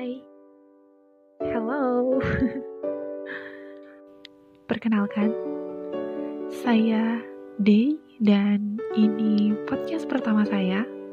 Hai. Hello. Perkenalkan, saya Day dan ini podcast pertama saya